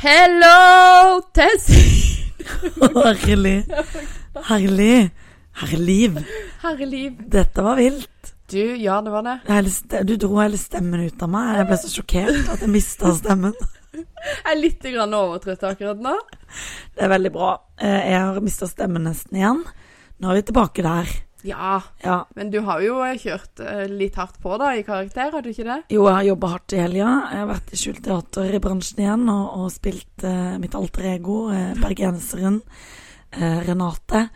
Hello, Tessie! Herlig. Herlig. Herliv. Herreliv. Dette var vilt. Du, ja, det var det. Hele Du dro hele stemmen ut av meg. Jeg ble så sjokkert at jeg mista stemmen. Jeg er litt overtrøtt akkurat nå. Det er veldig bra. Eh, Jeg har mista stemmen nesten igjen. Nå er vi tilbake der. Ja, Ja. men du har jo kjørt eh, litt hardt på da i karakter, har du ikke det? Jo, jeg har jobba hardt i helga. Jeg har vært i skjult teater i bransjen igjen og, og spilt eh, mitt alter ego, eh, bergenseren eh, Renate,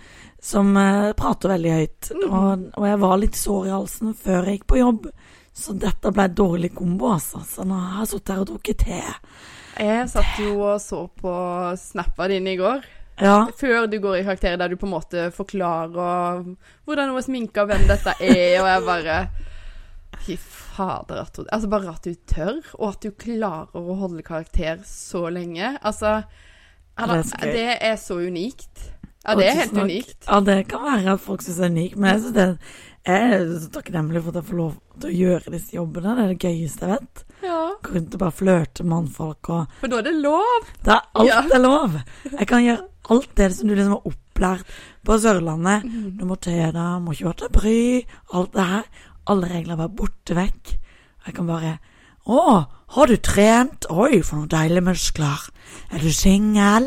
som eh, prater veldig høyt. Og, og jeg var litt sår i halsen før jeg gikk på jobb, så dette ble dårlig kombo, altså. Så nå har jeg sittet her og drukket te. Jeg satt jo og så på snappa dine i går. Ja. Før du går i karakter, der du på en måte forklarer hvordan noe sminke og hvem dette er, og jeg bare Fy fader, at hun, Altså, bare at du tør, og at du klarer å holde karakter så lenge. Altså eller, det er så. Det er så unikt. Ja, det er helt unikt. Ja, det kan være at folk syns det er unikt, men jeg synes det jeg er så takknemlig for at jeg får lov til å gjøre disse jobbene. Det er det gøyeste jeg vet. Ja, Gå rundt og bare flørte med mannfolk og For da er det lov. Det er alt Ja. er lov. Jeg kan gjøre alt det som du liksom har opplært på Sørlandet. Mm. Du må te deg, må ikke være til bry. Alt det her. Alle regler er bare borte vekk. Jeg kan bare Å, har du trent? Oi, for noen deilige muskler. Er du singel?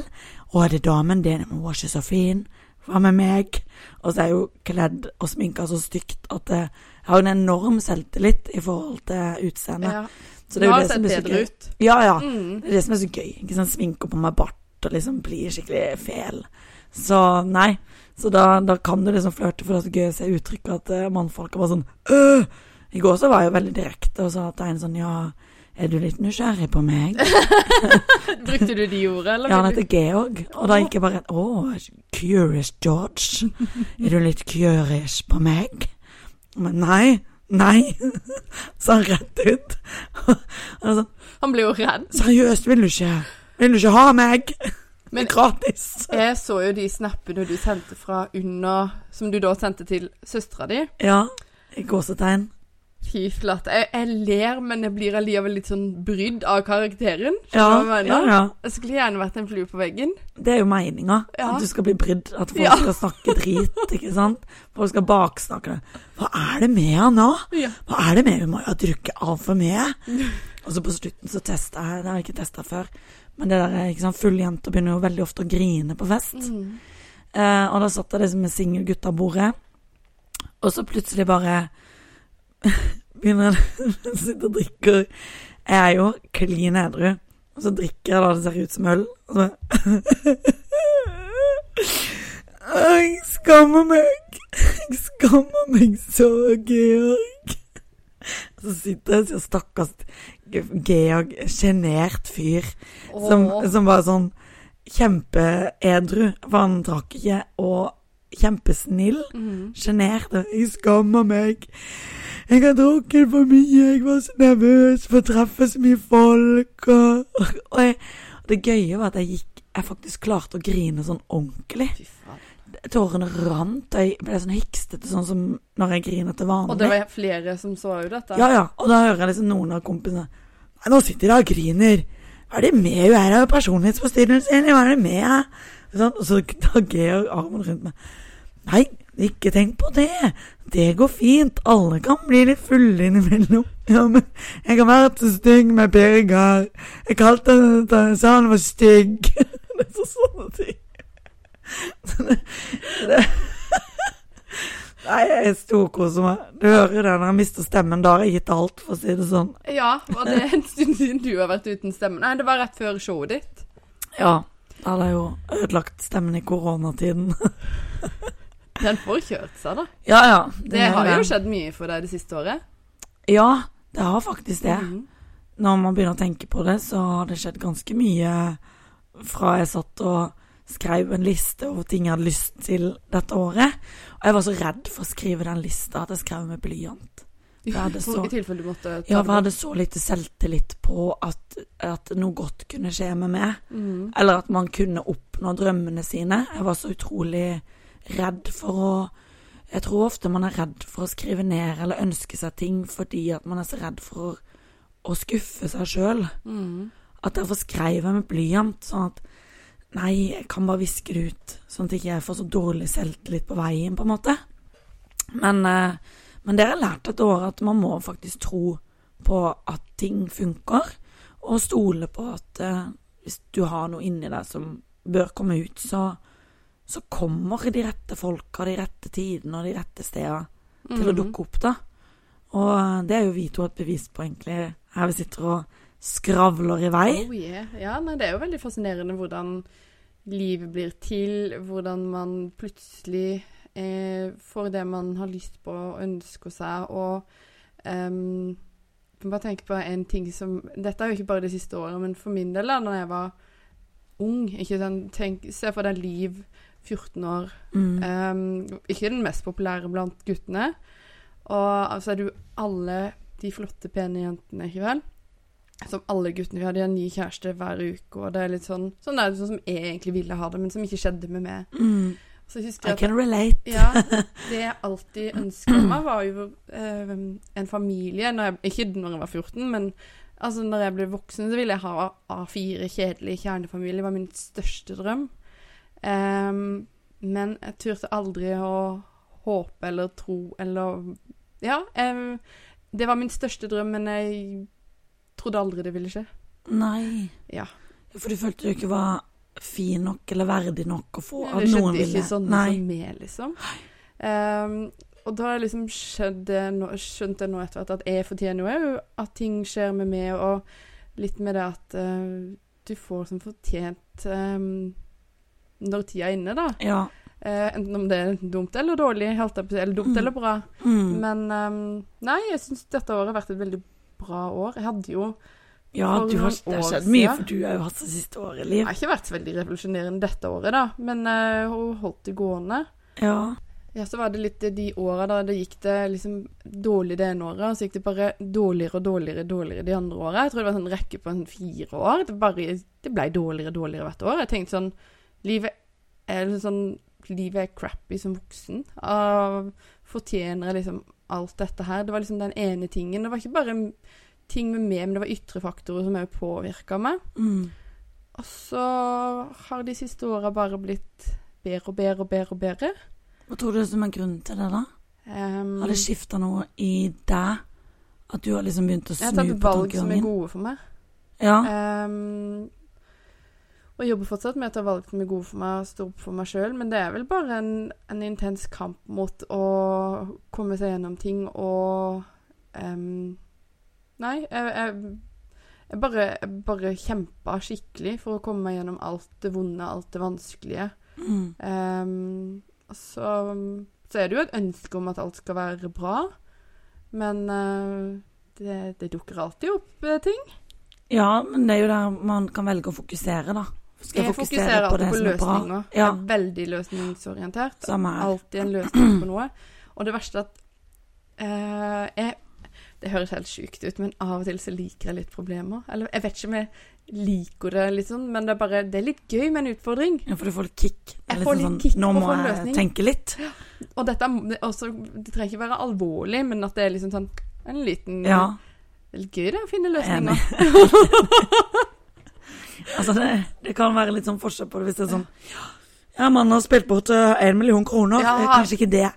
Å, er det damen din? Hun var ikke så fin. Hva med meg? Og så er jeg jo kledd og sminka så stygt at jeg har en enorm selvtillit i forhold til utseendet. Ja. Så Du jo har det som er så gøy. ut. Ja, ja. Mm. Det er det som er så gøy. Ikke sånn sminke på meg bart og liksom blir skikkelig fel. Så nei. Så da, da kan du liksom flørte, for det er så gøy å se uttrykket at uh, mannfolk er bare sånn øh! I går så var jeg jo veldig direkte og sa til en sånn Ja, er du litt nysgjerrig på meg? Brukte du de ordene, eller? Ja, han heter Georg. Og da gikk jeg bare Å, curious George. Er du litt curious på meg? Men nei. Nei. Sa han rett ut. Sånn, Han ble jo redd. Seriøst, vil du ikke Vil du ikke ha meg? Men- gratis. Jeg så jo de snappene du sendte fra under Som du da sendte til søstera di. Ja, i gåsetegn. Fy flate. Jeg, jeg ler, men jeg blir allikevel litt sånn brydd av karakteren. Ja, jeg ja, ja. Jeg skulle gjerne vært en flue på veggen. Det er jo meninga. Ja. At du skal bli brydd. At folk skal snakke drit, ikke sant. Folk skal baksnakke deg. Hva er det med han nå? Hva er det med Hun må jo ha drukket altfor mye. Og så på slutten så testa jeg Det har jeg ikke testa før. Men det der, ikke sant, fulle jenter begynner jo veldig ofte å grine på fest. Mm. Eh, og da satt jeg liksom med singelgutta bordet, og så plutselig bare begynner jeg å sitte og drikke. Jeg er jo klin edru, og så drikker jeg da det ser ut som øl. Og så Jeg skammer meg. Jeg skammer meg så, Georg. Så sitter jeg og sier stakkars Georg, sjenert fyr. Som, som var sånn kjempeedru, for han drakk ikke, og kjempesnill. Sjenert. Mm. Jeg skammer meg. Jeg har drukket for mye, jeg var så nervøs for å treffe så mye folk. Og, og jeg, det gøye var at jeg gikk Jeg faktisk klarte å grine sånn ordentlig. Fy faen. Tårene rant, og jeg ble sånn hikstete, sånn som når jeg griner til vanlig. Og det var flere som så jo dette. Ja, ja. Og da hører jeg liksom noen av kompisene Nei, nå sitter de og griner. Hva er det med hun her? Har personlighetsforstyrrelse, eller hva er det med? Sånn, og så tar Georg armen rundt meg. Nei, ikke tenk på det. Det går fint. Alle kan bli litt fulle innimellom. Ja, men jeg har vært så stygg med Birger. Jeg kalte han sa han var stygg. Det er så sånne ting. Det, det. Nei, jeg storkoser meg. Du hører det når jeg mister stemmen. Da har jeg gitt alt, for å si det sånn. Ja, var det en stund siden du har vært uten stemme? Nei, det var rett før showet ditt. Ja. Da hadde jeg jo ødelagt stemmen i koronatiden. Den får kjørt seg, da. Ja, ja. Det det har jo skjedd mye for deg det siste året. Ja, det har faktisk det. Mhm. Når man begynner å tenke på det, så har det skjedd ganske mye fra jeg satt og skrev en liste over ting jeg hadde lyst til dette året. Og jeg var så redd for å skrive den lista at jeg skrev med blyant. For I tilfelle du måtte ta ja, for jeg hadde så lite selvtillit på at, at noe godt kunne skje med meg. Mm. Eller at man kunne oppnå drømmene sine. Jeg var så utrolig redd for å Jeg tror ofte man er redd for å skrive ned eller ønske seg ting fordi at man er så redd for å, å skuffe seg sjøl. Mm. at derfor skrev jeg med blyant, sånn at Nei, jeg kan bare viske det ut, sånn at jeg ikke får så dårlig selvtillit på veien, på en måte. Men, eh, men dere har lært et år, at man må faktisk tro på at ting funker, og stole på at eh, hvis du har noe inni deg som bør komme ut, så, så kommer de rette folka, de rette tidene og de rette stedene til å Mhm. dukke opp, da. Og eh, det er jo vi to et bevis på, egentlig, her vi sitter og skravler i vei. Oh yeah. Ja, nei, det er jo veldig fascinerende hvordan livet blir til, hvordan man plutselig eh, får det man har lyst på og ønsker seg, og um, jeg kan bare tenke på en ting som Dette er jo ikke bare det siste året, men for min del, da når jeg var ung ikke sånn, tenk, Se for deg Liv, 14 år. Mm. Um, ikke den mest populære blant guttene. Og altså er du alle de flotte, pene jentene, ikke vel? Som alle guttene vi hadde, de har ny kjæreste hver uke, og det er litt sånn Sånn er det sånn som jeg egentlig ville ha det, men som ikke skjedde med meg. Mm. Så husker I jeg at can relate. ja, det jeg alltid ønska meg, var jo eh, en familie. Når jeg, ikke når jeg var 14, men altså når jeg ble voksen, så ville jeg ha A4 kjedelig kjernefamilie. Det var min største drøm. Um, men jeg turte aldri å håpe eller tro eller Ja, em, det var min største drøm, men jeg trodde aldri det ville skje. Nei. Ja. For du følte du ikke var fin nok eller verdig nok å få det noen skjedde ville ikke sånn Nei. som meg, liksom. Um, og da har jeg liksom skjønt det nå, skjønt det nå etter hvert at jeg fortjener jo at ting skjer med meg, og litt med det at uh, du får som fortjent um, når tida er inne, da. Ja. Uh, enten om det er dumt eller dårlig, helt jeg eller dumt Mm. eller bra. Mm. Men um, nei, jeg syns dette året har vært et veldig bra år. Jeg hadde jo ja, du har, det har skjedd mye, for du har jo hatt det siste året, Jeg Liv. har ikke vært så veldig revolusjonerende dette året, da, men uh, hun holdt det gående. Ja. Ja, så var det litt de åra da det gikk det liksom dårlig det ene året, og så gikk det bare dårligere og dårligere dårligere de andre åra. Jeg tror det var en sånn rekke på en fire år. Det, bare, det ble dårligere og dårligere hvert år. Jeg tenkte sånn Livet er liksom sånn Livet er crappy som voksen. Og fortjener jeg liksom alt dette her? Det var liksom den ene tingen. Det var ikke bare ting med meg, men det var ytre faktorer som òg påvirka meg. Mm. Og så har de siste åra bare blitt bedre og bedre og bedre og bedre. Hva tror du som er grunnen til det, da? Um, Har det skifta noe i deg? At du har liksom begynt å snu på tankegangen? Jeg har tatt valg som er gode for meg. Ja. Ehm, og jobber fortsatt med å ta valg som er gode for meg stå opp for meg sjøl, men det er vel bare en, en intens kamp mot å komme seg gjennom ting og um, Nei, jeg, jeg, jeg bare, jeg bare kjempa skikkelig for å komme meg gjennom alt det vonde, alt det vanskelige. Mm. Um, så, så er det jo et ønske om at alt skal være bra, men uh, det, det dukker alltid opp eh, ting. ja, men det er jo der man kan velge å fokusere, da. Skal Jeg fokuserer alltid på løsninger. Jeg Ja. er veldig løsningsorientert. Samme her. Alltid en løsning på noe. Og det verste at eh, jeg, Det høres helt sjukt ut, men av og til så liker jeg litt problemer. Eller jeg vet ikke om jeg liker det, sånn, men det er bare Det er litt gøy med en utfordring. Ja, for du får litt kick. Er Jeg liksom får litt sånn, kick Nå må jeg løsning. tenke litt. Og dette er det er også Det trenger ikke være alvorlig, men at det er liksom sånn en liten Ja, Det er litt gøy det, å finne løsninger. altså, det, det kan være litt sånn forskjell på det hvis det er sånn Ja, mannen har spilt bort én million kroner. Ja. Er Kanskje ikke det.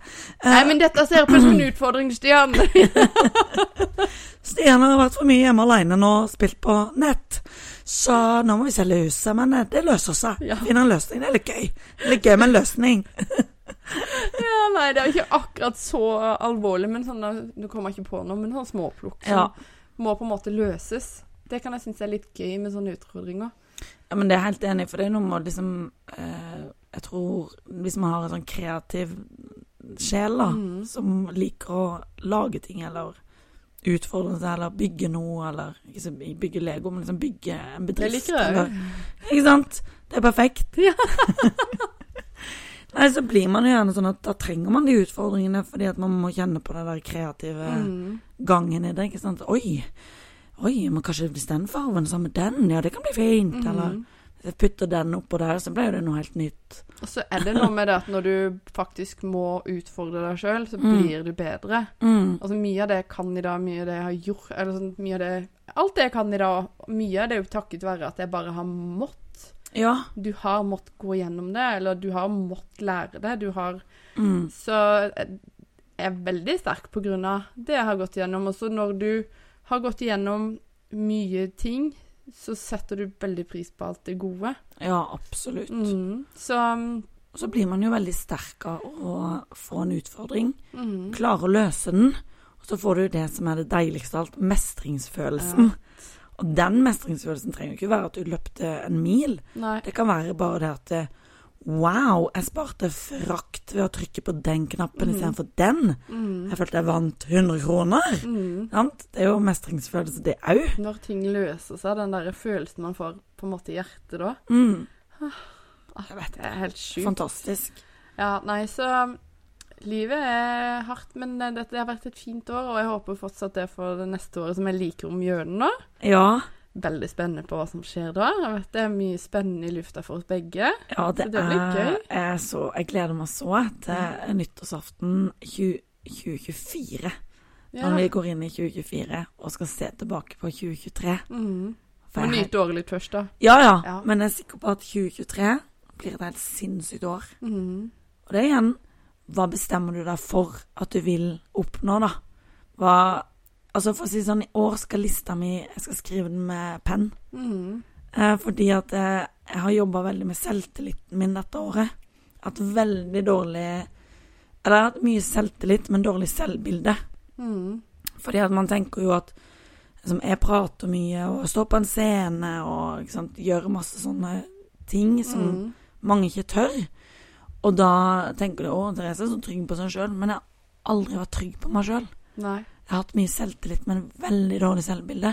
Uh, Nei, men dette ser på som en utfordring, Stian. Stian har vært for mye hjemme alene nå spilt på nett. Så nå må vi selge huset, men eh, det løser seg. Ja. Finne en løsning. Det er litt gøy. Litt gøy med en løsning. Ja, nei, det er ikke akkurat så alvorlig, men sånn du kommer ikke på noe, men sånn småplukk som Ja. må på en måte løses. Det kan jeg synes er litt gøy med sånne utfordringer. Ja, men det er jeg helt enig i, for det er noe med å liksom eh, Jeg tror hvis man har en sånn kreativ sjel, da, Mm. som liker å lage ting eller utfordre seg eller bygge noe, eller ikke bygge Lego, men liksom bygge en Det bedrift. liker jeg. òg. Ikke sant? Det er perfekt. Ja. Nei, så blir man jo gjerne sånn at da trenger man de utfordringene, fordi at man må kjenne på den der kreative Mm. gangen i det, ikke sant. Oi, oi, men kanskje hvis den farven sammen med den, ja, det kan bli fint, eller Mhm. hvis jeg putter den oppå der, så ble jo det noe helt nytt. Og så er det noe med det at når du faktisk må utfordre deg sjøl, så Mm. blir du bedre. Mm. Altså Mye av det jeg kan i dag, mye av det jeg har gjort, eller sånn, mye av det alt det jeg kan i dag, mye av det er jo takket være at jeg bare har mått. Ja. Du har måttet gå gjennom det, eller du har måttet lære det. Du har Mm. Så jeg er veldig sterk på grunn av det jeg har gått gjennom. Og så når du har gått igjennom mye ting, så setter du veldig pris på alt det gode. ja, absolutt. Mm. Så Og så blir man jo veldig sterk av å få en utfordring. mm. Klare å løse den. Og så får du det som er det deiligste av alt, mestringsfølelsen. Og den mestringsfølelsen trenger jo ikke være at du løpte en mil. Nei. Det kan være bare det at eh, Wow, jeg sparte frakt ved å trykke på den knappen mm. istedenfor den. Mm. Jeg følte jeg vant 100 kroner. Mm. Sant? Det er jo mestringsfølelse, det òg. Når ting løser seg, den der følelsen man får på en måte i hjertet da. Mm. Ah, Jeg vet Det er helt sjukt. Fantastisk. Ja, nei, så livet er hardt, men det dette har vært et fint år, og jeg håper fortsatt det for det neste året som jeg liker om hjørnet. Ja, Veldig spennende på hva som skjer da. Jeg vet Det er mye spennende i lufta for oss begge. ja det, Så det blir gøy. er så Jeg gleder meg så til nyttårsaften 20, 2024. Ja. Når vi går inn i 2024 og skal se tilbake på 2023. Mm. Og nyte året litt først, da. Ja, ja, Ja. men jeg er sikker på at 2023 blir et helt sinnssykt år. Mm. Og det er igjen Hva bestemmer du deg for at du vil oppnå, da? Hva Altså, for å si sånn, i år skal lista mi Jeg skal skrive den med penn. Mm. Eh, fordi at jeg, jeg har jobba veldig med selvtilliten min dette året. Hatt veldig dårlig Eller jeg har hatt mye selvtillit, men dårlig selvbilde. Mm. Fordi at man tenker jo at liksom, jeg prater mye og står på en scene og sant, gjør masse sånne ting som Mm. mange ikke tør. Og da tenker du å, Therese er så trygg på seg sjøl. Men jeg har aldri vært trygg på meg sjøl. Jeg har hatt mye selvtillit, men veldig dårlig selvbilde.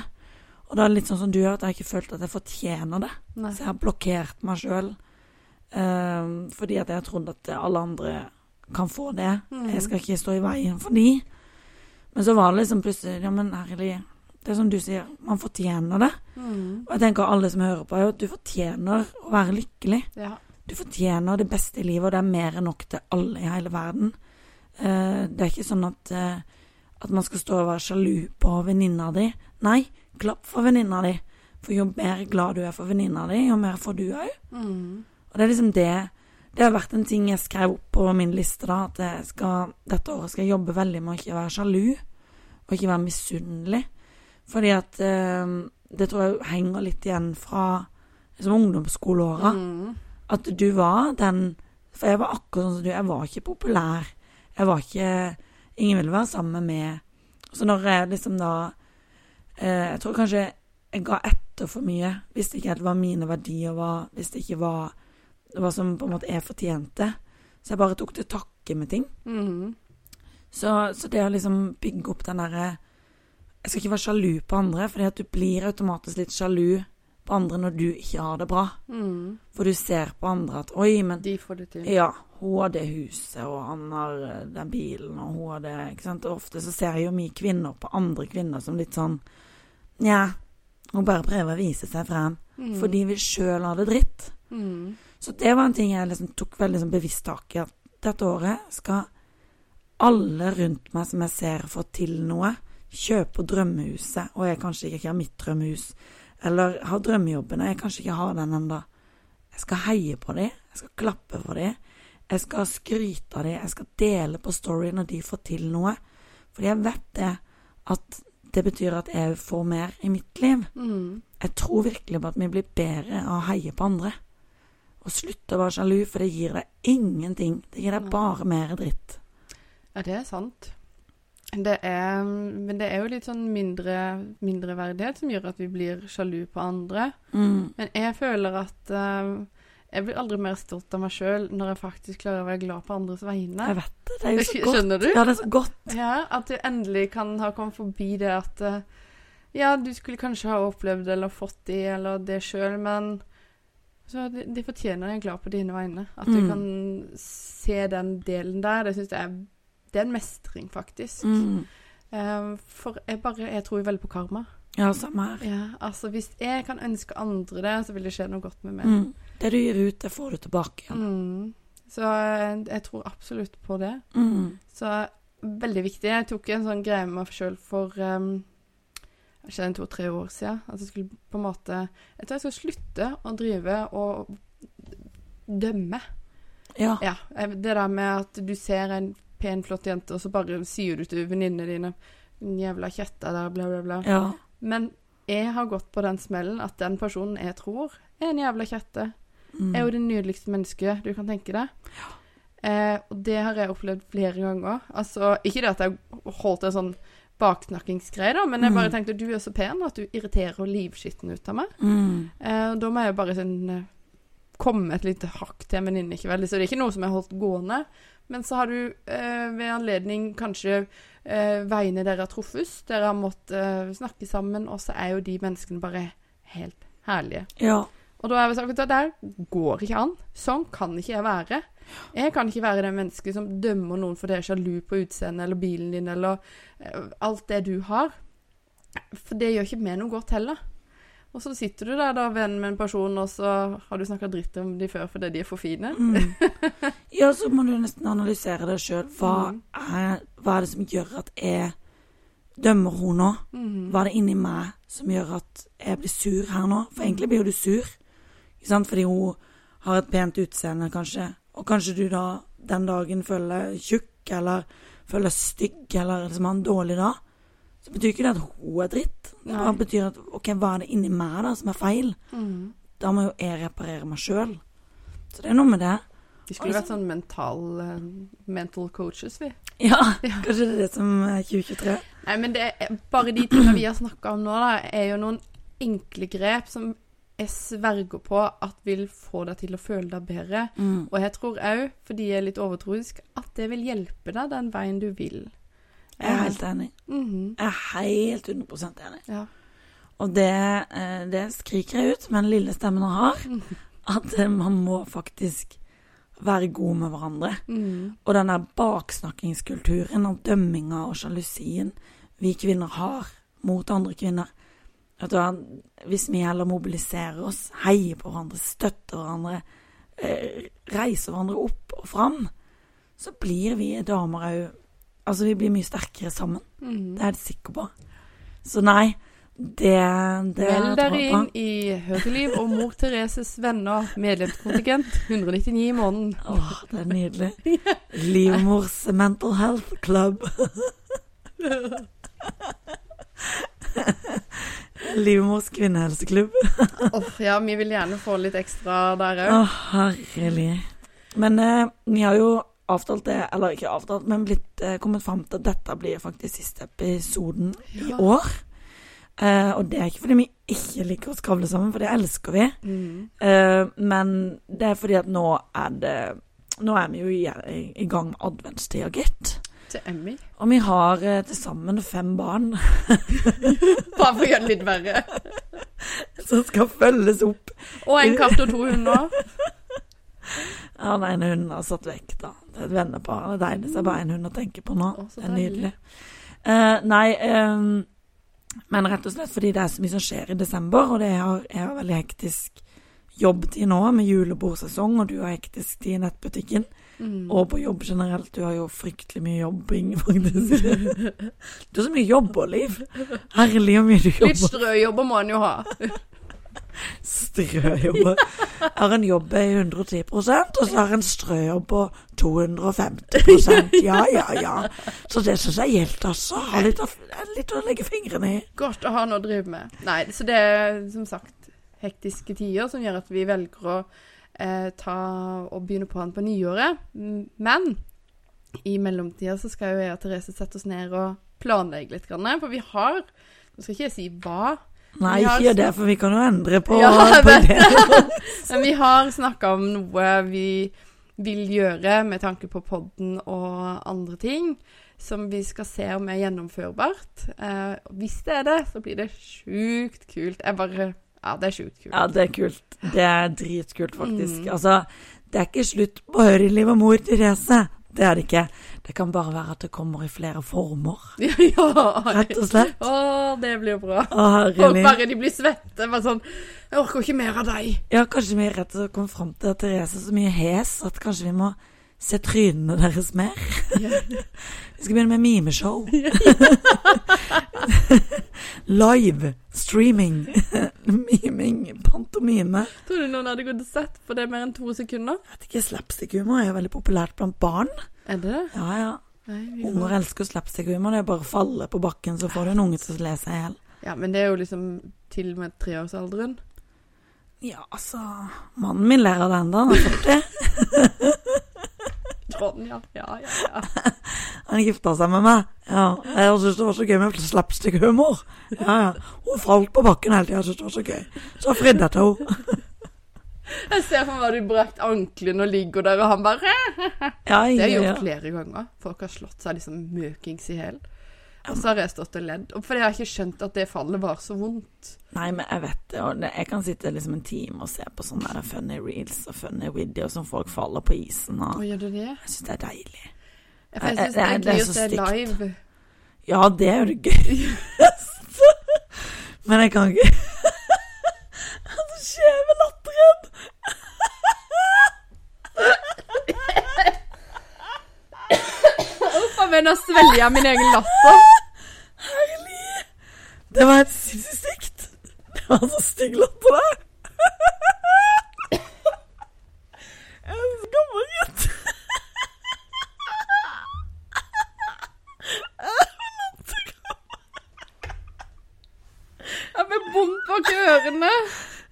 Og da er det litt sånn som du gjør, at jeg har ikke følt at jeg fortjener det. Nei. Så jeg har blokkert meg sjøl fordi at jeg har trodd at alle andre kan få det. Mm. Jeg skal ikke stå i veien for de. Men så var det liksom plutselig Ja, men herlig. Det er som du sier, man fortjener det. Mm. Og jeg tenker alle som hører på, er at du fortjener å være lykkelig. Ja. Du fortjener det beste i livet, og det er mer enn nok til alle i hele verden. Uh, det er ikke sånn at, eh, at man skal stå og være sjalu på venninna di. Nei, klapp for venninna di. For jo mer glad du er for venninna di, jo mer får du òg. Mm. Og det er liksom det Det har vært en ting jeg skrev opp på min liste, da. At jeg skal, dette året skal jeg jobbe veldig med å ikke være sjalu. Og ikke være misunnelig. Fordi at eh, Det tror jeg henger litt igjen fra liksom, ungdomsskoleåra. Mm. At du var den For jeg var akkurat sånn som du. Jeg var ikke populær. Jeg var ikke Ingen ville være sammen med. Så når jeg liksom da eh, Jeg tror kanskje jeg ga etter for mye. hvis det ikke helt var mine verdier var. det ikke var hva som på en måte jeg fortjente. Så jeg bare tok til takke med ting. Mm. Så, så det å liksom bygge opp den derre Jeg skal ikke være sjalu på andre, fordi at du blir automatisk litt sjalu på andre når du ikke har det bra. Mm. For du ser på andre at Oi, men De får det til. ja, hun har det huset, og han har eh, den bilen, og hun har det Ikke sant. Og ofte så ser jeg jo mye kvinner på andre kvinner som litt sånn Nja, hun bare prøver å vise seg frem. Mm. For de vil sjøl ha det dritt. mm. Så det var en ting jeg liksom tok veldig sånn bevisst tak i. At dette året skal alle rundt meg som jeg ser får til noe, kjøpe drømmehuset, og jeg kanskje ikke har mitt drømmehus, eller har drømmejobben, og jeg kanskje ikke har den ennå. Jeg skal heie på dem, jeg skal klappe for dem, jeg skal skryte av dem, jeg skal dele på story når de får til noe. Fordi jeg vet det, at det betyr at jeg får mer i mitt liv. Mm. Jeg tror virkelig på at vi blir bedre av å heie på andre. Og slutte å være sjalu, for det gir deg ingenting. Det gir deg bare mer dritt. Ja, det er sant. Det er, men det er jo litt sånn mindre mindreverdighet som gjør at vi blir sjalu på andre. Mm. Men jeg føler at eh, jeg blir aldri mer stolt av meg sjøl når jeg faktisk klarer å være glad på andres vegne. Jeg vet det. Det er jo så godt. Skjønner du? Ja, det er så godt. Ja, at du endelig kan ha kommet forbi det at eh, Ja, du skulle kanskje ha opplevd eller fått det eller det sjøl, men så de, de fortjener en glad på dine vegne. At du Mm. kan se den delen der, det syns jeg er Det er en mestring, faktisk. Mm. Eh, for jeg bare Jeg tror jo veldig på karma. Ja, samme her. Ja, altså Hvis jeg kan ønske andre det, så vil det skje noe godt med meg. Mm. Det du gir ut, det får du tilbake igjen. Mm. Så jeg, jeg tror absolutt på det. Mm. Så veldig viktig. Jeg tok en sånn greie med meg sjøl for um, ikke en to-tre år siden. At jeg skulle på en måte Jeg tror jeg skal slutte å drive og dømme. Ja. Ja, Det der med at du ser en pen, flott jente, og så bare sier du til venninnene dine 'Den jævla kjetta der', bla, bla, bla. ja. Men jeg har gått på den smellen at den personen jeg tror er en jævla kjette, Mm. er jo det nydeligste mennesket du kan tenke deg. Eh, og det har jeg opplevd flere ganger. Altså, ikke det at jeg holdt en sånn baksnakkingsgreie, da, men jeg bare Mm. tenkte du er så pen at du irriterer livskitten ut av meg. Mm. Eh, da må jeg bare sånn eh, komme et lite hakk til en venninne, ikke veldig. Så det er ikke noe som jeg har holdt gående. Men så har du eh, ved anledning kanskje eh, veiene dere har truffes, dere har måttet eh, snakke sammen, og så er jo de menneskene bare helt herlige. Ja. Og da er jeg sagt at det går ikke an. Sånn kan ikke jeg være. Jeg kan ikke være det mennesket som dømmer noen for det er sjalu på utseendet eller bilen din eller eh, alt det du har. For det gjør ikke meg noe godt heller. Og så sitter du der da, venn med en person, og så har du snakka dritt om de før fordi de er for fine. Mm. ja, så må du nesten analysere det sjøl. Hva, Mm. er- hva er det som gjør at jeg dømmer henne nå? Mhm. Hva er det inni meg som gjør at jeg blir sur her nå? For egentlig blir jo du sur? Fordi hun har et pent utseende, kanskje. Og kanskje du da den dagen føler deg tjukk, eller føler deg stygg, eller liksom har en dårlig dag. Så betyr ikke det at hun er dritt. Det Nei. bare betyr at ok, hva er det inni meg da som er feil? Mm. Da må jo jeg reparere meg sjøl. Så det er noe med det. Vi skulle vært sånn mental, uh, mental coaches, vi. Ja, Ja. kanskje det er det som er 2023. Nei, men det er, bare de tingene vi har snakka om nå, da, er jo noen enkle grep som jeg sverger på at vil få deg til å føle deg bedre. Mm. Og jeg tror òg, fordi jeg er litt overtroisk, at det vil hjelpe deg den veien du vil. Jeg er helt enig. Mhm. Jeg er helt 100 enig. Ja. Og det, eh, det skriker jeg ut med den lille stemmen jeg har, at eh, man må faktisk være god med hverandre. Mm. Og den der baksnakkingskulturen og dømminga og sjalusien vi kvinner har mot andre kvinner Hvis vi heller mobiliserer oss, heier på hverandre, støtter hverandre, eh, reiser hverandre opp og fram, så blir vi damer òg Altså, vi blir mye sterkere sammen. Mm. Det er jeg helt sikker på. Så nei, det, det Meld dere inn i Høgeliv og Mor Thereses venner medlemskontingent. 199 i måneden. Åh, det er nydelig. Livmors Mental Health Club. Livmors kvinnehelseklubb. oh, ja, vi vil gjerne få litt ekstra der Å, Oh, herlig. Men eh, vi har jo avtalt det, eller ikke avtalt, men blitt eh, kommet fram til at dette blir faktisk siste episoden i år. Eh, og det er ikke fordi vi ikke liker å skravle sammen, for det elsker vi. Mm. Eh, men det er fordi at nå er det Nå er vi jo i, i, i gang med adventstida, gitt. Til Emmy. Og vi har eh, til sammen fem barn Bare for å gjøre det litt verre. som skal følges opp. Og en katt og to hunder. Ja, den ene hunden har satt vekk, da. Det er et vennepar. Det er deilig. Så det er bare én hund å tenke på nå. Å, så det er deilig. nydelig. Eh, nei, eh, men rett og slett fordi det er så mye som skjer i desember, og det er, jeg har veldig hektisk jobbtid nå med julebordsesong, og du har hektisk tid i nettbutikken. Mhm. Og på jobb generelt. Du har jo fryktelig mye jobbing, faktisk. Du har så mye jobb og liv. Herlig hvor mye du Litt strøjobber må en jo ha. Strøjobber. Jeg har en jobb i 110 og så har jeg en strøjobb på 250% Ja, ja, ja. Så det syns jeg gjelder, altså. Ha litt, litt å legge fingrene i. Godt å ha noe å drive med. Nei, så det er som sagt hektiske tider som gjør at vi velger å eh, ta og begynne på den på nyåret. Men i mellomtida så skal jo jeg og Therese sette oss ned og planlegge litt, grann, for vi har Nå skal ikke jeg si hva, Nei, ikke gjør det, for vi kan jo endre på, Ja, på det. men vi har snakka om noe vi vil gjøre med tanke på podden og andre ting. Som vi skal se om er gjennomførbart. Eh, hvis det er det, så blir det sjukt kult. Jeg bare Ja, det er sjukt kult. Ja, det er kult. Det er dritkult, faktisk. Mm. Altså, det er ikke slutt på Høyre-liv og mor Therese. Det er det ikke. Det kan bare være at det kommer i flere former, ja. rett og slett. Å, det blir bra. Å, herlig. bare de blir svette. Bare sånn Jeg orker ikke mer av deg. Ja, kanskje vi rett og slett kom fram til at Therese er så mye hes at kanskje vi må se trynene deres mer. Vi skal begynne med mimeshow. live streaming. Miming. Pantomime. Tror du noen hadde gått og sett på det mer enn to sekunder? Jeg vet ikke, Slapstick-humor er jo veldig populært blant barn. Er det det? Ja, ja. Nei, Unger elsker slapstick-humor. Det er bare å falle på bakken, så får du en unge til å le seg i hjel. Ja, men det er jo liksom til og med treårsalderen. Ja, altså Mannen min ler av det ennå. Han er 40. Trond, ja. Ja, ja, ja. Han gifta seg med meg. Ja, Jeg syntes det var så gøy med slapstick-humor. Ja, ja. Hun falt på bakken hele tida. Jeg syntes det var så gøy. Så fridde jeg til henne. Jeg ser for meg du brakt ankelen og ligger der, og han bare Ja, Det har jeg gjort flere ganger. Folk har slått seg liksom møkings i hjel. Og så har jeg stått og ledd. For jeg har ikke skjønt at det fallet var så vondt. Nei, men jeg vet det. Og jeg kan sitte liksom en time og se på sånne der funny reels og funny videoer som folk faller på isen og gjør du det? Jeg syns det er deilig. For jeg Eh, syns det det det er gøy å så stygt. Ja, det er jo det gøyeste. Men jeg kan ikke Meg, nå svelger jeg min egen latter. Herlig. Det var helt sinnssykt. Det var så stygg latter der. Er så gammel gutt. Jeg ble vondt bak ørene.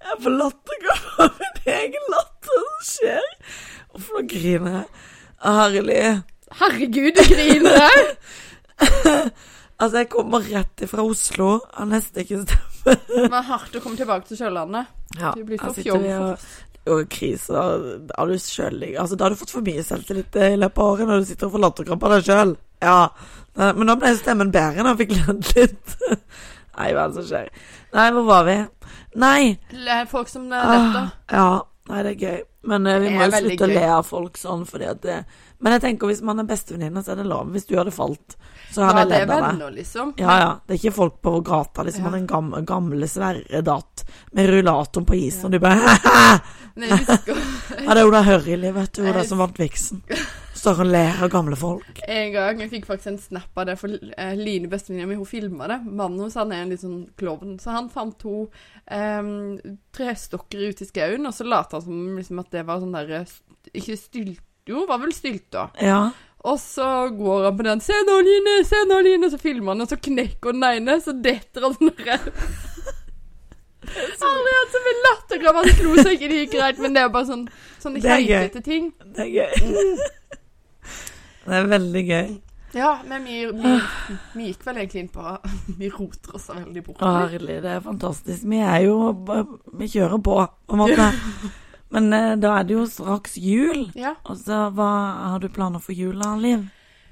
Jeg får latterkrampe av min egen latter. Hva skjer? Hvorfor nå griner jeg? Herlig. Herregud, du griner jeg. Altså, jeg kommer rett fra Oslo. Har nesten ikke stemme. Det var hardt å komme tilbake til Sørlandet. Ja, Du blir for fjong vi for og, og krise. Da har du selvlig Altså, da har du fått for mye selvtillit i løpet av året når du sitter og får latterkrampe av deg sjøl. Ja. Men nå ble stemmen bedre når jeg fikk ledd litt. Nei, hva er det som skjer? Nei, hvor var vi? Nei. Folk som dette letter. Ah, ja. Nei, det er gøy. Men eh, vi må jo slutte å le av folk sånn, fordi at det Men jeg tenker hvis man er bestevenninne, så er det lov. Hvis du hadde falt, så Ja, hadde jeg det er ledd av deg. liksom. Ja, ja. Det er ikke folk på gata, liksom. Ja. Den gamle, gamle Sverre datt med rullatoren på isen, og du bare Nei, jeg Ja, det er Oda Hørrili, vet du. Oda som vant Vixen. Står og ler av gamle folk. en gang Jeg fikk faktisk en snap av det, for eh, Line, bestevenninna mi, hun filma det. Mannen han er en litt sånn klovn, så han fant to um, trestokker ute i skauen, og så lot han som liksom, at det var sånn derre Ikke stylt... Jo, var vel stylt, da. Ja. Og så går han på den 'Se nå, Line! Se nå, Line!' Så filmer han, og så knekker den ene, så detter han sånn derre Aldri hatt så mye latterkram. Han slo seg ikke, det gikk greit, men det er bare sånn sånne keitete ting. Det er gøy. Det er veldig gøy. Ja, men vi, vi, vi gikk vel egentlig inn på Vi roter oss veldig bort. Herlig, det er fantastisk. Vi er jo Vi kjører på, på en måte. Men eh, da er det jo straks jul. Ja. Og så hva har du planer for jula, Liv?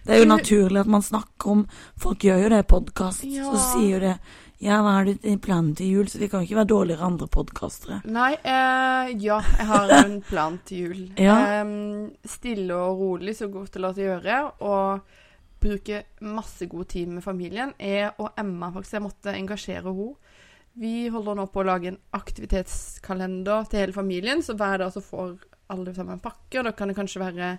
Det er jo naturlig at man snakker om Folk gjør jo det i podkast, Ja. så sier jo det Ja, hva har du i planen til jul? Så vi kan jo ikke være dårligere andre podkastere. Nei, eh, ja, jeg har en plan til jul. Ja. eh, stille og rolig så godt det lar seg gjøre. Og bruke masse god tid med familien. Jeg og Emma, faktisk, jeg måtte engasjere henne. Vi holder nå på å lage en aktivitetskalender til hele familien, så hver dag så får alle sammen en pakke. Og da kan det kanskje være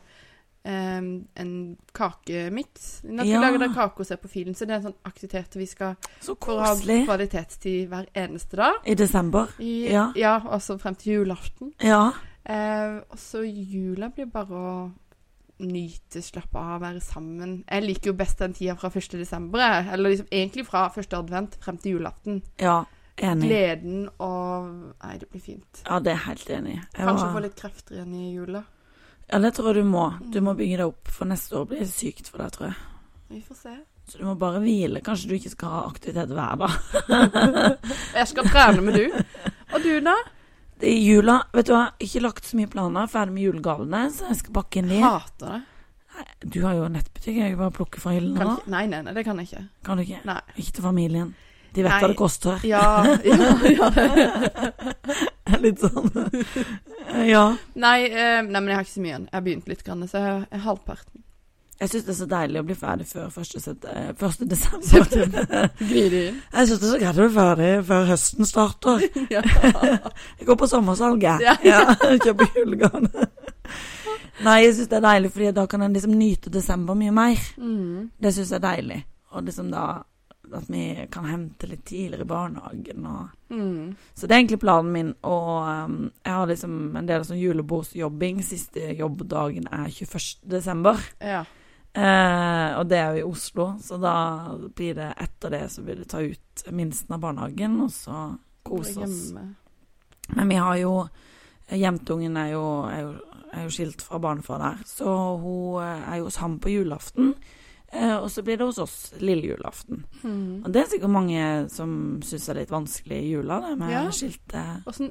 em, en kakemiks. Nå skal vi lager lage kake og se på film, så det er en sånn aktivitet vi skal for å ha kvalitetstid hver eneste dag. I desember. I, Ja. ja, altså frem til julaften. Ja. Eh, og så jula blir bare å nyte, slappe av, være sammen. Jeg liker jo best den tida fra 1. desember, eller liksom egentlig fra første advent frem til julaften. Ja. Enig. Gleden og Nei, det blir fint. Ja, det er helt enig. Jeg Kanskje var- få litt krefter igjen i jula. Ja, det tror jeg du må. Du må bygge deg opp, for neste år blir det sykt for deg, tror jeg. Vi får se. Så du må bare hvile. Kanskje du ikke skal ha aktivitet hver dag. Jeg skal trene med du. Og du, da? Det er jula Vet du hva, ikke lagt så mye planer. Ferdig med julegavene, så jeg skal pakke inn de. Hater det. Du har jo nettbutikk. Jeg kan bare plukke fra hyllene nei, nei, nei, det kan jeg ikke. Kan du ikke? Nei. Ikke til familien. De vet Nei. hva det koster. Ja, ja, ja. Litt sånn. Ja. Nei, eh, nei, men jeg har ikke så mye igjen. Jeg har begynt litt, grann, så jeg er halvparten. Jeg syns det er så deilig å bli ferdig før 1. set- eh, 1. desember. Jeg syns det er så greit å bli ferdig før høsten starter. Ja. Jeg går på sommersalget. Ja. Kjøper julegavene. Nei, jeg syns det er deilig, Fordi da kan en liksom nyte desember mye mer. Mm. Det syns jeg er deilig. Og liksom da at vi kan hente litt tidligere i barnehagen. Og Mm. så det er egentlig planen min. Og um, jeg har liksom en del sånn julebordsjobbing. Siste jobbdagen er 21. desember. Ja. Eh, og det er jo i Oslo, så da blir det etter det så vil det ta ut minsten av barnehagen, og så kose oss. Men vi har jo Jentungen er jo, er jo, er jo skilt fra barnefar der, så hun eh, er jo hos ham på julaften. Eh, og så blir det hos oss lille julaften. Mm. Og det er sikkert mange som syns er litt vanskelig i jula, det med Ja. skilte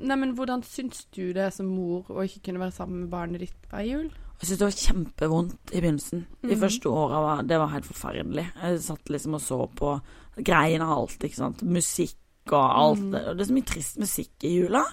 nei, men hvordan syns du det som mor å ikke kunne være sammen med barnet ditt hver jul? Jeg syns det var kjempevondt i begynnelsen. De Mhm. første åra var det var helt forferdelig. Jeg satt liksom og så på greiene og alt, ikke sant. Musikk og alt. Mhm. Og det er så mye trist musikk i jula.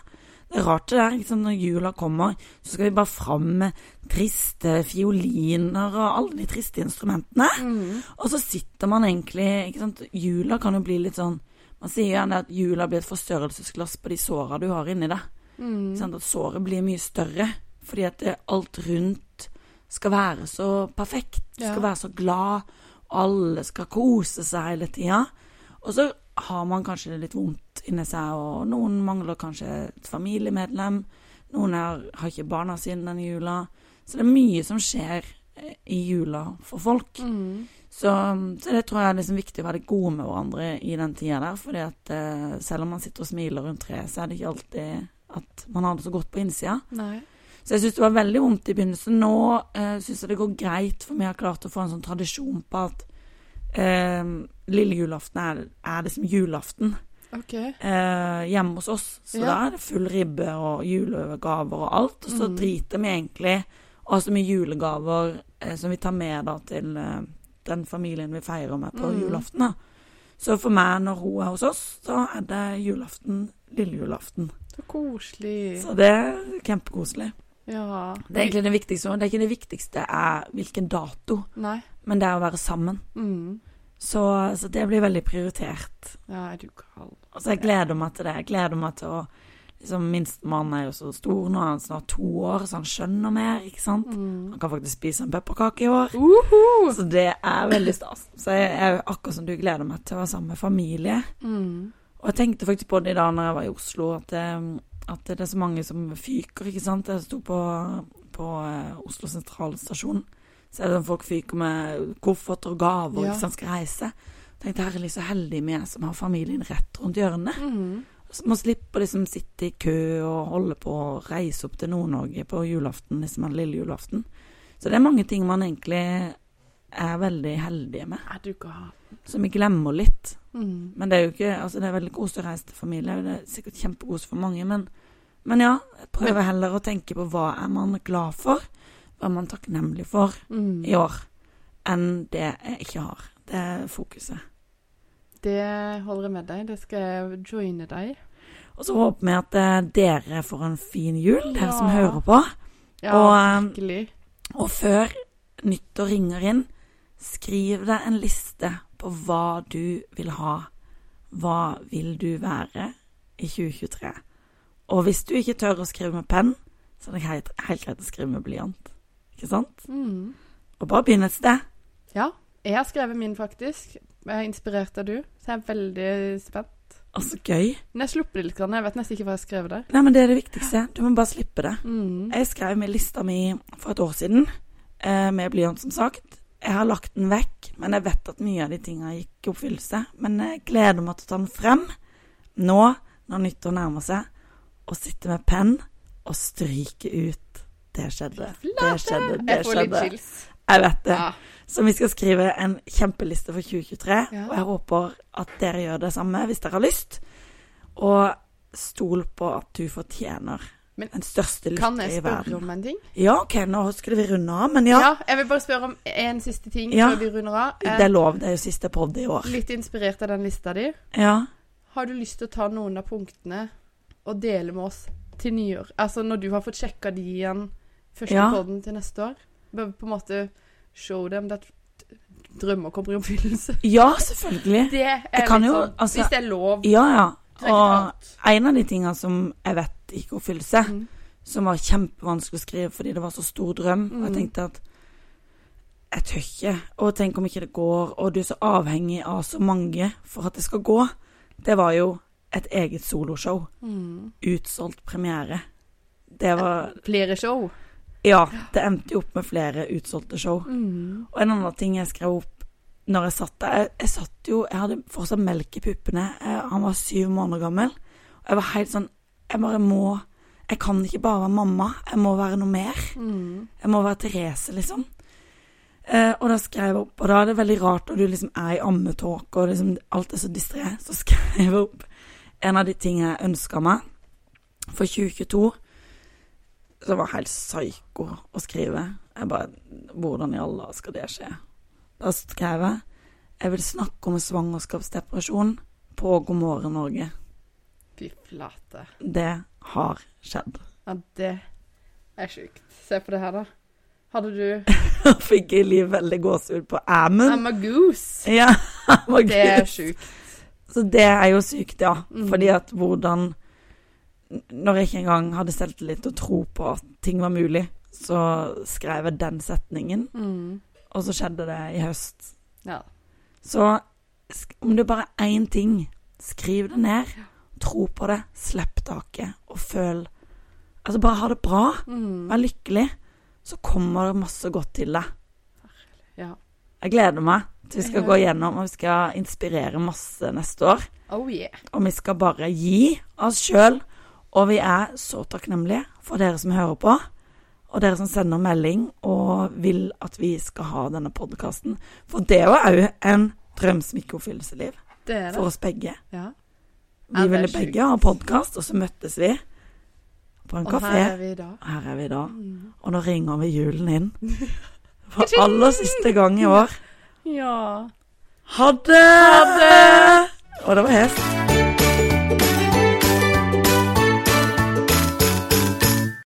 Det er rart det der. liksom. Når jula kommer, så skal vi bare fram med triste fioliner og alle de triste instrumentene. Mm. Og så sitter man egentlig ikke sant? Jula kan jo bli litt sånn Man sier gjerne at jula blir et forstørrelsesglass på de såra du har inni deg. Mm. Sånn? At såret blir mye større. Fordi at det, alt rundt skal være så perfekt. Du Ja. skal være så glad, alle skal kose seg hele tida. Og så har man kanskje litt vondt inni seg, og noen mangler kanskje et familiemedlem. Noen er, har ikke barna sine denne jula. Så det er mye som skjer eh, i jula for folk. Mm. Så, så det tror jeg er liksom viktig å være gode med hverandre i den tida der. fordi at eh, selv om man sitter og smiler rundt treet, så er det ikke alltid at man har det så godt på innsida. Nei. Så jeg syns det var veldig vondt i begynnelsen. Nå uh, syns jeg det går greit, for vi har klart å få en sånn tradisjon på at eh, lille julaften er, er liksom julaften Okay. eh, hjemme hos oss. Så Ja. da er det full ribbe og julegaver og alt. Og så mm. driter vi egentlig og har så mye julegaver eh, som vi tar med da til eh, den familien vi feirer med på mm. julaften. da. Så for meg, når hun er hos oss, så er det julaften, lille julaften. Så koselig. Så det er kjempekoselig. Ja. Det er egentlig det viktigste. Det er ikke det viktigste er hvilken dato, Nei. Men det er å være sammen. Mm. Så, så det blir veldig prioritert. Ja, er du gal. Altså, jeg gleder meg til det. Jeg gleder meg til å liksom, Minstemann er jo så stor nå, han er snart to år, så han skjønner mer, ikke sant? Mm. Han kan faktisk spise en pepperkake i år. Uhu! Så det er veldig stas. Så jeg er akkurat som du gleder meg til å være sammen med familie. Mm. Og jeg tenkte faktisk på det i dag når jeg var i Oslo, at det, at det er så mange som fyker, ikke sant. Jeg sto på, på eh, Oslo sentralstasjon, så er det sånn folk fyker med kofferter og gaver, Ja. ikke sant, skal reise. Tenkte herlig så heldige vi er som har familien rett rundt hjørnet. Mm. Så man slipper liksom sitte i kø og holde på å reise opp til Nord-Norge på julaften, liksom en lille julaften. Så det er mange ting man egentlig er veldig heldige med, du som vi glemmer litt. Mm. Men det er jo ikke Altså, det er veldig koselig å reise til familie. Det er sikkert kjempekoselig for mange, men Men ja, prøver heller å tenke på hva er man glad for, er man takknemlig for Mm. i år, enn det jeg ikke har. Det er fokuset. Det holder jeg med deg. Det skal jeg joine deg. Og så håper vi at eh, dere får en fin jul, dere som hører på. Ja, Og, um, virkelig. Og før nyttår ringer inn, skriv deg en liste på hva du vil ha. Hva vil du være i 2023? Og hvis du ikke tør å skrive med penn, så er det helt, helt greit å skrive med blyant. Ikke sant? Mm. Og bare begynne et sted. Ja. Jeg har skrevet min, faktisk. Jeg er inspirert av du, så jeg er veldig spent. Og så gøy. Men jeg slipper det litt, jeg vet nesten ikke hva jeg har skrevet der. Nei, men det er det viktigste. Du må bare slippe det. Mm. Jeg skrev med lista mi for et år siden, eh, med blyant, som sagt. Jeg har lagt den vekk, men jeg vet at mye av de tinga gikk i oppfyllelse. Men jeg gleder meg til å ta den frem nå, når nyttår nærmer seg, og sitte med penn og stryke ut. Det skjedde. Det skjedde. Det skjedde. Jeg vet det. Så vi skal skrive en kjempeliste for 2023, Ja. og jeg håper at dere gjør det samme hvis dere har lyst. Og stol på at du fortjener Men den største lykke i verden. Kan jeg spørre om en ting? Ja, ok, nå skulle vi runde av, men ja. Ja. Jeg vil bare spørre om en siste ting Ja. før vi runder av. Eh, Det er lov, det er jo siste podd i år. Litt inspirert av den lista di. Ja. Har du lyst til å ta noen av punktene og dele med oss til nyår? Altså når du har fått sjekka de igjen første Ja. podden til neste år? Bare på en måte show them that drømmer kommer i oppfyllelse. ja, selvfølgelig. Det er Jeg kan jo, sånn altså- Hvis det er lov. Ja, ja. Og en av de tingene som jeg vet gikk i oppfyllelse, Mm. som var kjempevanskelig å skrive fordi det var så stor drøm, og jeg Mm. tenkte at jeg tør ikke, og tenk om ikke det går, og du er så avhengig av så mange for at det skal gå. Det var jo et eget soloshow. Mm. Utsolgt premiere. Det var Flere show. Ja, det endte jo opp med flere utsolgte show. Mm. Og en annen ting jeg skrev opp når jeg satt der Jeg, jeg satt jo Jeg hadde fortsatt melk i puppene. Jeg, han var syv måneder gammel. Og jeg var helt sånn Jeg bare må Jeg kan ikke bare være mamma. Jeg må være noe mer. Mm. Jeg må være Therese, liksom. Eh, og da skrev jeg opp Og da er det veldig rart når du liksom er i ammetåke og liksom alt er så distré, så skrev jeg opp en av de tingene jeg ønska meg for 2022. Som var helt psyko å skrive. Jeg bare Hvordan i alle skal det skje? Da skrev jeg Jeg vil snakke om svangerskapsdepresjon på God morgen Norge. Fy flate. Det har skjedd. Ja, det er sjukt. Se på det her, da. Hadde du fikk jeg liv veldig gåsehud på æmen. I'm a goose. Ja, hva Det er sjukt. Så det er jo sykt, ja. Mm. Fordi at hvordan Når jeg ikke engang hadde selvtillit og tro på at ting var mulig, så skrev jeg den setningen, Mm. og så skjedde det i høst. Ja. Så om det bare er én ting, skriv det ned. Tro på det. Slipp taket, og føl Altså, bare ha det bra. Mm. Vær lykkelig. Så kommer det masse godt til deg. ja. Jeg gleder meg til vi skal gå gjennom, og vi skal inspirere masse neste år. Oh yeah. Og vi skal bare gi oss sjøl. Og vi er så takknemlige for dere som hører på, og dere som sender melding og vil at vi skal ha denne podkasten. For det er jo òg en drøm som ikke oppfylles i liv, Det det. for oss begge. Ja. Vi ville begge ha podkast, og så møttes vi på en Og kafé. her er vi i dag. Her er vi da. Mm. Og nå ringer vi julen inn. For aller siste gang i år. Ja. Ha det! Og det var hest.